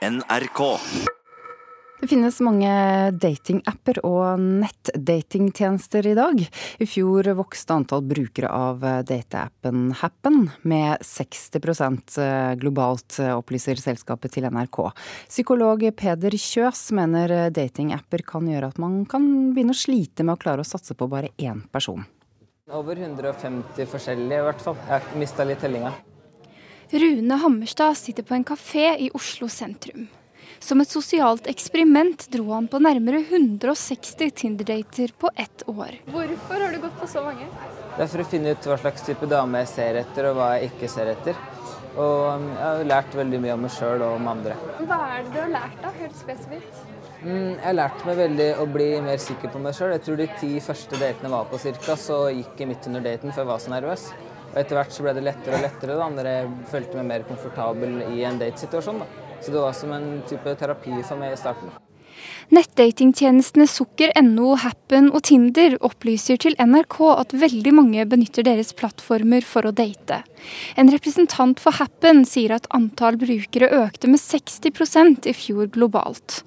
NRK. Det finnes mange datingapper og nettdatingtjenester i dag. I fjor vokste antall brukere av dateappen Happen med 60% globalt, opplyser selskapet til NRK. Psykolog Peder Kjøs mener datingapper kan gjøre at man kan begynne å slite med å klare å satse på bare én person. Over 150 forskjellige, i hvert fall. Jeg har mista litt tellinga. Rune Hammerstad sitter på en kafé i Oslo sentrum. Som et sosialt eksperiment dro han på nærmere 160 Tinder-dater på ett år. Hvorfor har du gått på så mange? Det er for å finne ut hva slags type dame jeg ser etter, og hva jeg ikke ser etter. Og um, jeg har lært veldig mye om meg sjøl og om andre. Hva er det du har lært, da? Helt spesifikt? Mm, jeg har lært meg veldig å bli mer sikker på meg sjøl. Jeg tror de ti første datene var på ca., så gikk jeg midt under daten, for jeg var så nervøs. Og etter hvert så ble det lettere og lettere da når jeg følte meg mer komfortabel i en datesituasjon. da. Så det var som en type terapi for meg i starten. Nettdatingtjenestene sukker.no, Happen og Tinder opplyser til NRK at veldig mange benytter deres plattformer for å date. En representant for Happen sier at antall brukere økte med 60% i fjor globalt.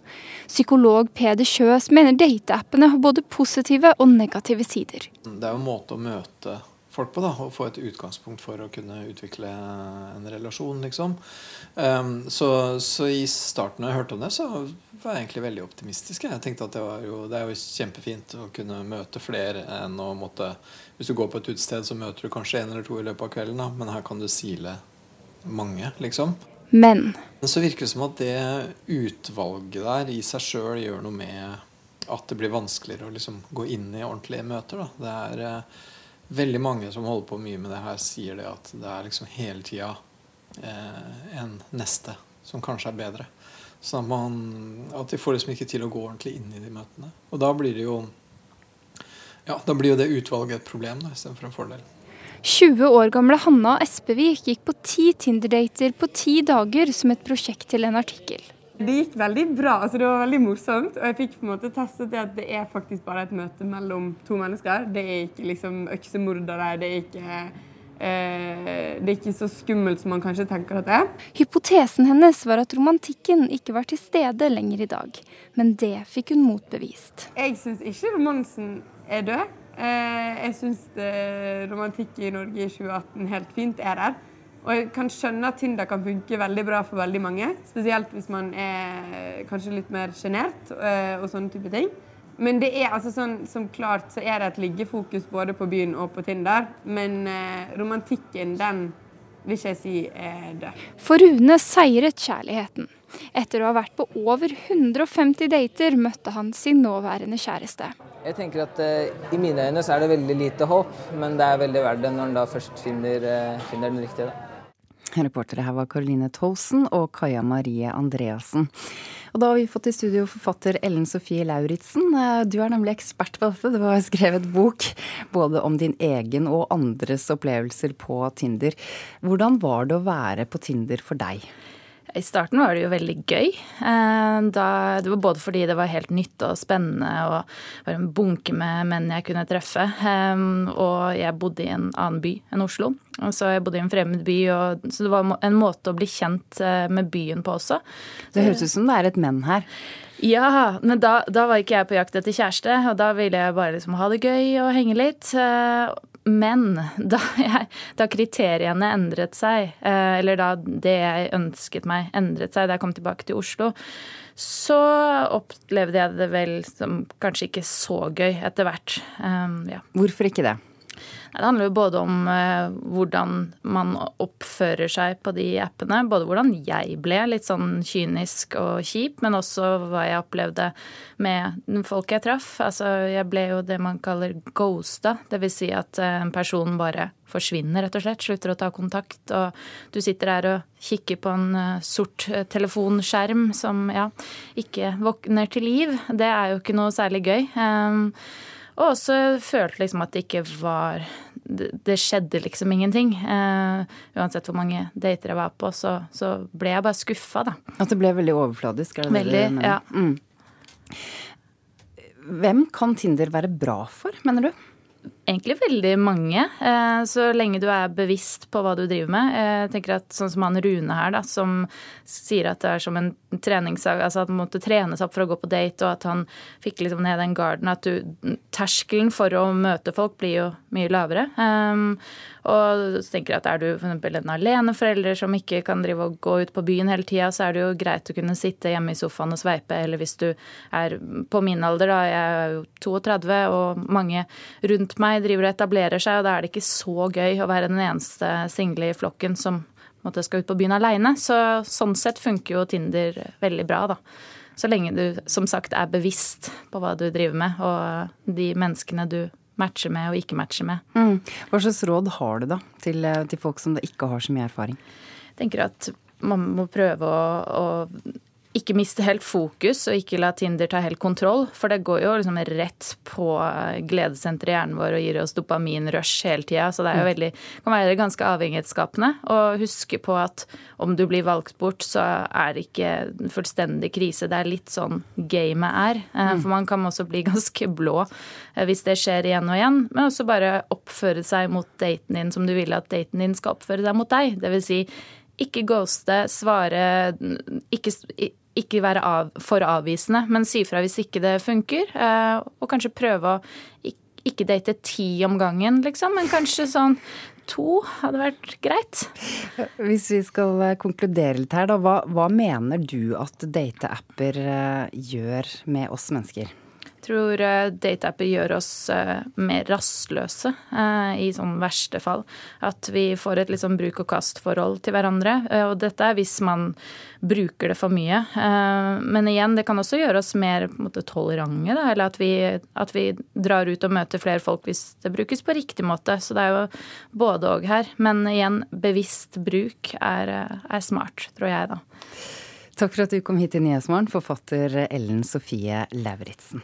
Psykolog Peder Kjøs mener dateappene har både positive og negative sider. Det er jo en måte å møte folk på. da, Og få et utgangspunkt for å kunne utvikle en relasjon, liksom. Um, så, så, i starten da jeg hørte om det, så var jeg egentlig veldig optimistisk. Jeg tenkte at det, jo, det er jo kjempefint å kunne møte flere enn å måtte Hvis du går på et utested, så møter du kanskje en eller to i løpet av kvelden, da, men her kan du sile mange, liksom. Men så virker det som at det utvalget der i seg sjøl gjør noe med at det blir vanskeligere å liksom gå inn i ordentlige møter. Da. Det er eh, veldig mange som holder på mye med det her, sier det at det er liksom hele tida eh, en neste som kanskje er bedre. Så at, man, at de får liksom ikke til å gå ordentlig inn i de møtene. Og da blir det jo ja, da blir jo det utvalget et problem istedenfor en fordel. 20 år gamle Hanna Espevik gikk på ti Tinder-dater på ti dager som et prosjekt til en artikkel. Det gikk veldig bra. altså Det var veldig morsomt. Og jeg fikk på en måte testet det at det er faktisk bare et møte mellom to mennesker. Det er ikke liksom øksemordere. Det er ikke, eh, det er ikke så skummelt som man kanskje tenker at det er. Hypotesen hennes var at romantikken ikke var til stede lenger i dag. Men det fikk hun motbevist. Jeg syns ikke romansen er død. Eh, jeg syns romantikk i Norge i 2018 helt fint er der. Og jeg kan skjønne at Tinder kan funke veldig bra for veldig mange. Spesielt hvis man er kanskje litt mer sjenert eh, og sånne type ting. Men det er altså sånn, som klart så er det et liggefokus både på byen og på Tinder. Men eh, romantikken, den vil ikke jeg si er død. For Rune seiret kjærligheten. Etter å ha vært på over 150 dater møtte han sin nåværende kjæreste. Jeg tenker at eh, I mine øyne så er det veldig lite håp, men det er veldig verdt det når en da først finner, eh, finner den riktige. Da. Reportere her var Caroline Tolsen og Kaja Marie Andreassen. Og da har vi fått i studio forfatter Ellen Sofie Lauritzen. Du er nemlig ekspert på dette. Du har skrevet bok både om din egen og andres opplevelser på Tinder. Hvordan var det å være på Tinder for deg? I starten var det jo veldig gøy. Eh, da, det var både fordi det var helt nytt og spennende og var en bunke med menn jeg kunne treffe. Eh, og jeg bodde i en annen by enn Oslo. Så jeg bodde i en fremmed by, og, så det var en måte å bli kjent eh, med byen på også. Det høres ut som det er et menn her. Ja, men da, da var ikke jeg på jakt etter kjæreste, og da ville jeg bare liksom ha det gøy og henge litt. Men da, jeg, da, kriteriene endret seg, eh, eller da det jeg ønsket meg, endret seg da jeg kom tilbake til Oslo, så opplevde jeg det vel som kanskje ikke så gøy etter hvert. Um, ja. Hvorfor ikke det? Det handler jo både om eh, hvordan man oppfører seg på de appene. Både hvordan jeg ble litt sånn kynisk og kjip, men også hva jeg opplevde med folk jeg traff. Altså, jeg ble jo det man kaller ghosta. Dvs. Si at eh, en person bare forsvinner, rett og slett. Slutter å ta kontakt. Og du sitter der og kikker på en eh, sort telefonskjerm som ja, ikke våkner til liv. Det er jo ikke noe særlig gøy. Og også følte liksom at det ikke var Det, det skjedde liksom ingenting. Uh, uansett hvor mange dater jeg var på, så, så ble jeg bare skuffa, da. At det ble veldig overfladisk? Er det veldig, det ja. Mm. Hvem kan Tinder være bra for, mener du? Egentlig veldig mange, eh, så lenge du er bevisst på hva du driver med. Jeg tenker at Sånn som han Rune her, da, som sier at det er som en treningssak, altså at han måtte trenes opp for å gå på date, og at han fikk liksom ned den garden. At du, terskelen for å møte folk blir jo mye lavere. Og så tenker jeg at er du f.eks. en aleneforelder som ikke kan drive og gå ut på byen hele tida, så er det jo greit å kunne sitte hjemme i sofaen og sveipe. Eller hvis du er på min alder, da, jeg er jo 32, og mange rundt meg driver og etablerer seg, og da er det ikke så gøy å være den eneste single i flokken som måtte, skal ut på byen aleine. Så sånn sett funker jo Tinder veldig bra, da. Så lenge du som sagt er bevisst på hva du driver med, og de menneskene du matche med og ikke matche med. Mm. Hva slags råd har du da til, eh, til, folk som ikke har så mye erfaring? Jeg tenker at man må prøve å, å ikke miste helt fokus og ikke la Tinder ta helt kontroll. For det går jo liksom rett på gledessenteret i hjernen vår og gir oss dopaminrush hele tida. Så det er jo mm. veldig, kan være ganske avhengighetsskapende. Og huske på at om du blir valgt bort, så er det ikke fullstendig krise. Det er litt sånn gamet er. Eh, mm. For man kan også bli ganske blå eh, hvis det skjer igjen og igjen. Men også bare oppføre seg mot daten din som du vil at daten din skal oppføre seg mot deg. Det vil si ikke ghoste, svare ikke, ikke være av, for avvisende, men si fra hvis ikke det funker. Eh, og kanskje prøve å ikke date ti om gangen, liksom, men kanskje sånn to hadde vært greit. Hvis vi skal eh, konkludere litt her, da. Hva, hva mener du at dateapper eh, gjør med oss mennesker? Tror uh, dateapper gjør oss uh, mer rastløse uh, i sånn verste fall. At vi får et litt sånn bruk-og-kast-forhold til hverandre. og dette er hvis man bruker det for mye. men igjen, det kan også gjøre oss mer måte, tolerante. Da, eller at vi, at vi, drar ut og møter flere folk hvis det brukes på riktig måte. Så det er jo både og her. Men igjen, bevisst bruk er, er smart, tror jeg, da. Takk for at du kom hit til Nyhetsmorgen, forfatter Ellen Sofie Lauritzen.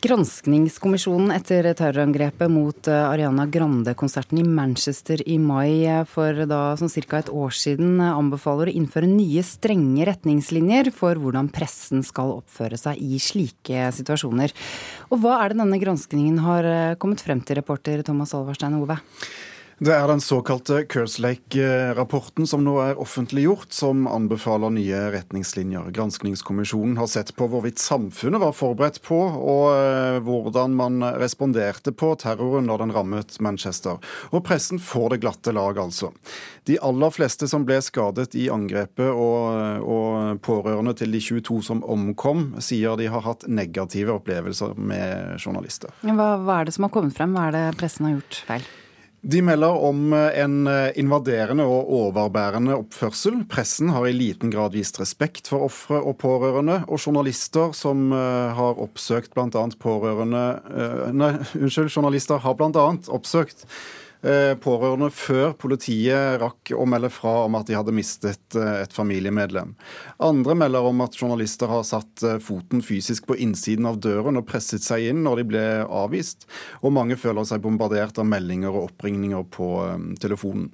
Granskningskommisjonen etter terrorangrepet mot eh, Ariana Grande-konserten i Manchester i mai eh, for da som ca. et år siden eh, anbefaler å innføre nye strenge retningslinjer for hvordan pressen skal oppføre seg i slike situasjoner. Og hva er det denne granskningen har kommet frem til, reporter Thomas Alvarstein Ove? Det er den såkalte Kerslake-rapporten som nå er offentliggjort, som anbefaler nye retningslinjer. Granskningskommisjonen har sett på hvorvidt samfunnet var forberedt på, og eh, hvordan man responderte på terroren da den rammet Manchester. Og pressen får det glatte lag, altså. De aller fleste som ble skadet i angrepet, og, og pårørende til de 22 som omkom, sier de har hatt negative opplevelser med journalister. Hva, hva er det som har kommet frem? Hva er det pressen har gjort feil? De melder om eh, en eh, invaderende og overbærende oppførsel. Pressen har i liten grad vist respekt for ofre og pårørende. Og journalister som eh, har oppsøkt bl.a. pårørende Nei, unnskyld, journalister har bl.a. oppsøkt pårørende før politiet rakk å melde fra om at de hadde mistet eh, et familiemedlem. Andre melder om at journalister har satt eh, foten fysisk på innsiden av døren og presset seg inn når de ble avvist. Og mange føler seg bombardert av meldinger og oppringninger på telefonen.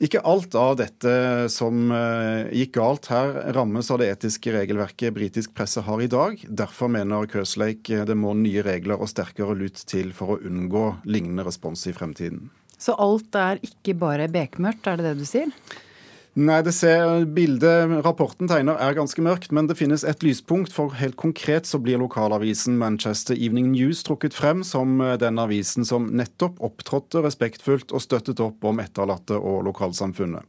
Ikke alt av dette som gikk galt her, rammes av det etiske regelverket britisk presse har i dag. Derfor mener Kerslake det må nye regler og sterkere lut til for å unngå lignende respons i fremtiden. Så alt er ikke bare bekmørkt, er det det du sier? Nei, det ser, bildet rapporten tegner er ganske mørkt, men det finnes et lyspunkt. For helt konkret så blir lokalavisen Manchester Evening News trukket frem som eh, den avisen som nettopp opptrådte respektfullt og støttet opp om etterlatte og lokalsamfunnet.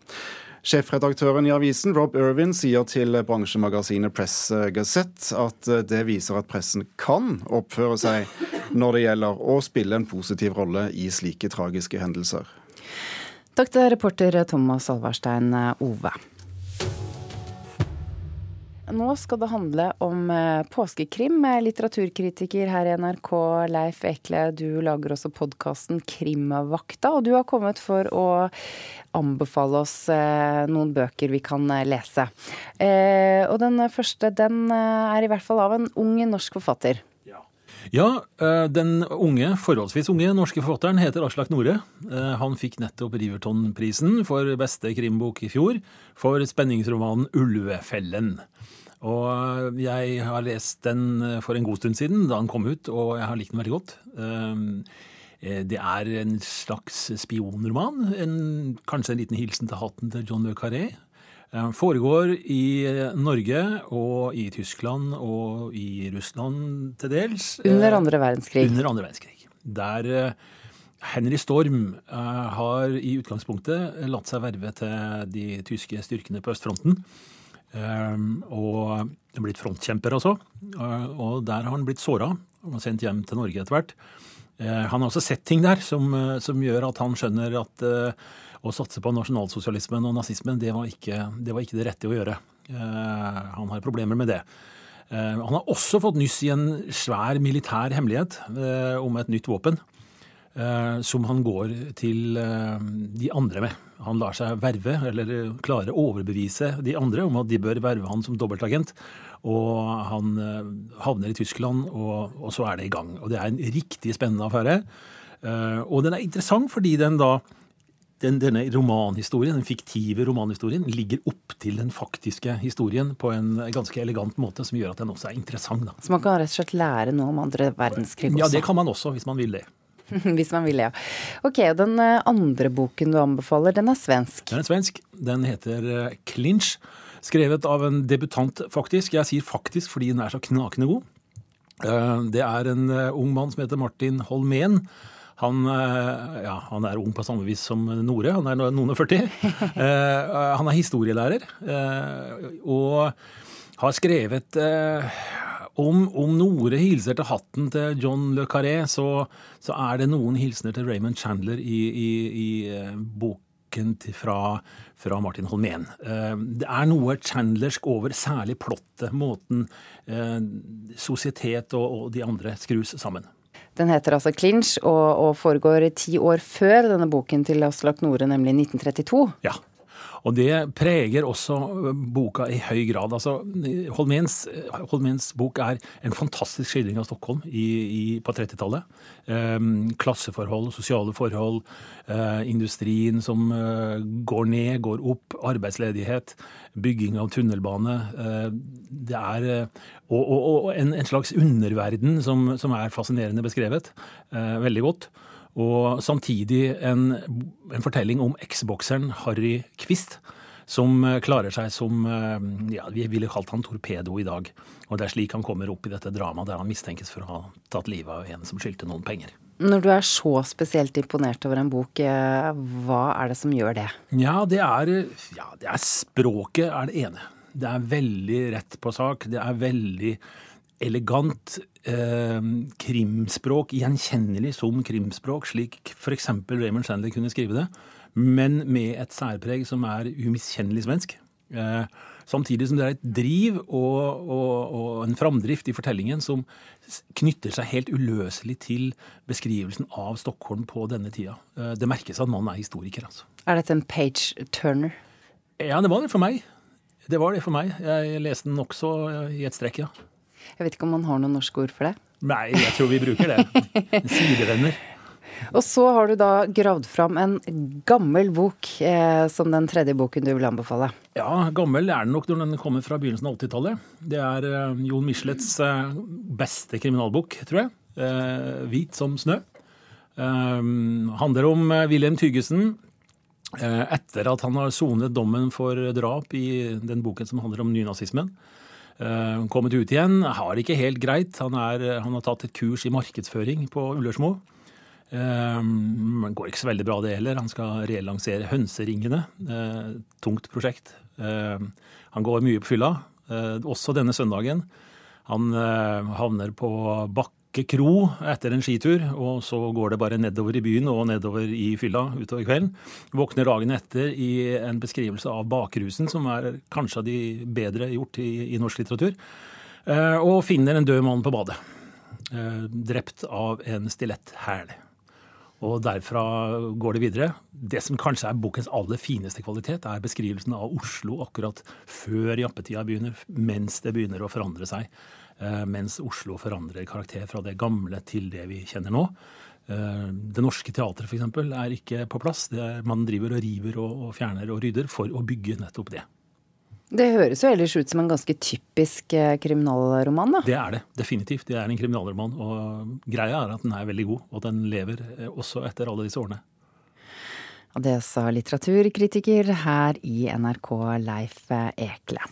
Sjefredaktøren i avisen, Rob Irvin, sier til bransjemagasinet Press Gazette at eh, det viser at pressen kan oppføre seg når det gjelder å spille en positiv rolle i slike tragiske hendelser. Takk til reporter Thomas Alvarstein Ove. Nå skal det handle om påskekrim påskekrim. Litteraturkritiker her i NRK, Leif Ekle, du lager også podkasten Krimvakta. Og du har kommet for å anbefale oss eh, noen bøker vi kan eh, lese. Og den første den er i hvert fall av en ung norsk forfatter. Ja, den unge, forholdsvis unge norske forfatteren heter Aslak Nore. Han fikk nettopp Riverton-prisen for beste krimbok i fjor for spenningsromanen 'Ulvefellen'. Og jeg har lest den for en god stund siden, da den kom ut, og jeg har likt den veldig godt. Det er en slags spionroman. En, kanskje en liten hilsen til hatten til John Le Carré. Foregår i Norge og i Tyskland og i Russland til dels. Under andre verdenskrig. Under andre verdenskrig. Der Henry Storm har i utgangspunktet latt seg verve til de tyske styrkene på østfronten. Ehm, og blitt frontkjemper altså. Og der har han blitt såra og sendt hjem til Norge etter hvert. Eh, han har også sett ting der som, eh, som gjør at han skjønner at å satse på nasjonalsosialismen og nazismen, det var, ikke, det var ikke det rette å gjøre. Han har problemer med det. Han har også fått nyss i en svær militær hemmelighet om et nytt våpen. Som han går til de andre med. Han lar seg verve, eller klarer å overbevise de andre om at de bør verve han som dobbeltagent. Og han eh, havner i Tyskland, og, og, så er det i gang. Og det er en riktig spennende affære. Eh, og den er interessant fordi den da den, denne romanhistorien, den fiktive romanhistorien ligger opp til den faktiske historien på en ganske elegant måte, som gjør at den også er interessant. Da. Så man kan rett og slett lære noe om andre verdenskrig også? Ja, det kan man også, hvis man vil det. Hvis man vil, ja. Ok, og Den eh, andre boken du anbefaler, den er svensk? Den er svensk. Den heter eh, Clinch. Skrevet av en debutant, faktisk. Jeg sier faktisk fordi den er så knakende god. Eh, det er en ung mann som heter Martin Holmén. Han, ja, han, er ung på samme vis som Nore, han er noen og 40. Han er historielærer og har skrevet om, om, Nore hilser til hatten til John Le Carré, så, så er det noen hilsener til Raymond Chandler i, i, i uh, boken til, fra, fra, Martin Holmén. Uh, det er noe chandlersk over særlig plottet, måten eh, sosietet og, og, de andre skrus sammen. Den heter altså Clinch og, og foregår ti år før denne boken til Aslak Nore, nemlig 1932. Ja. Og det preger også øh, boka i høy grad. Altså, Holmens, Holmens bok er en fantastisk skildring av Stockholm i, i, på 30-tallet. Um, klasseforhold, sosiale forhold, uh, industrien som uh, går ned, går opp, arbeidsledighet, bygging av tunnelbane. det er Og, og, og en, en, slags underverden som, som er fascinerende beskrevet. veldig godt. Og samtidig en, en fortelling om eksbokseren Harry Kvist, som eh, klarer seg som eh, ja, Vi ville kalt han torpedo i dag. Og det er slik han kommer opp i dette dramaet der han mistenkes for å ha tatt livet av en som skyldte noen penger. Når du er så spesielt imponert over en bok, eh, hva er det som gjør det? Ja, det er, ja, det er språket er det ene. Det er veldig rett på sak. Det er veldig elegant eh, krimspråk, gjenkjennelig som krimspråk, slik f.eks. Raymond Chandler kunne skrive det, men med et særpreg som er umiskjennelig svensk. Eh, samtidig som det er et driv og, og, og, en framdrift i fortellingen som knytter seg helt uløselig til beskrivelsen av Stockholm på denne tida. Eh, det merkes at mannen er historiker. altså. Er dette en page turner? Ja, det var det for meg. Det var det for meg. Jeg leste den også i et strekk, ja. Jeg vet ikke om man har noen norske ord for det? Nei, jeg tror vi bruker det. Sidevenner. Og så har du da gravd fram en gammel bok eh, som den tredje boken du vil anbefale. Ja, gammel er den nok når den kommer fra begynnelsen av 80-tallet. Det er eh, Jon Michelets eh, beste kriminalbok, tror jeg. Eh, 'Hvit som snø'. Eh, handler om eh, Wilhelm Tygesen. Etter at han har sonet dommen for drap i den boken som handler om nynazismen. Uh, kommet ut igjen. Har det ikke helt greit. Han, er, han, har tatt et kurs i markedsføring på Ullersmo. Uh, går ikke så veldig bra, det heller. Han skal relansere Hønseringene. Uh, tungt prosjekt. han går mye på fylla, også denne søndagen. Han havner på bakke Bakke kro etter en skitur, og så går det bare nedover i byen og nedover i fylla utover kvelden. Våkner dagen etter i en beskrivelse av bakrusen, som er kanskje av de bedre gjort i, i norsk litteratur, eh, og finner en død mann på badet. Eh, drept av en stiletthæl. Og derfra går det videre. Det som kanskje er bokens aller fineste kvalitet, er beskrivelsen av Oslo akkurat før jappetida begynner, mens det begynner å forandre seg. Eh, mens Oslo forandrer karakter fra det gamle til det vi kjenner nå. Eh, det norske teatret f.eks. er ikke på plass. Man driver og river og, fjerner og rydder for å bygge nettopp det. Det høres jo ellers ut som en ganske typisk eh, kriminalroman, da. Det er det, definitivt. Det er en kriminalroman. Og greia er at den er veldig god, og den lever eh, også etter alle disse årene. Og det sa litteraturkritiker her i NRK, Leif Ekle.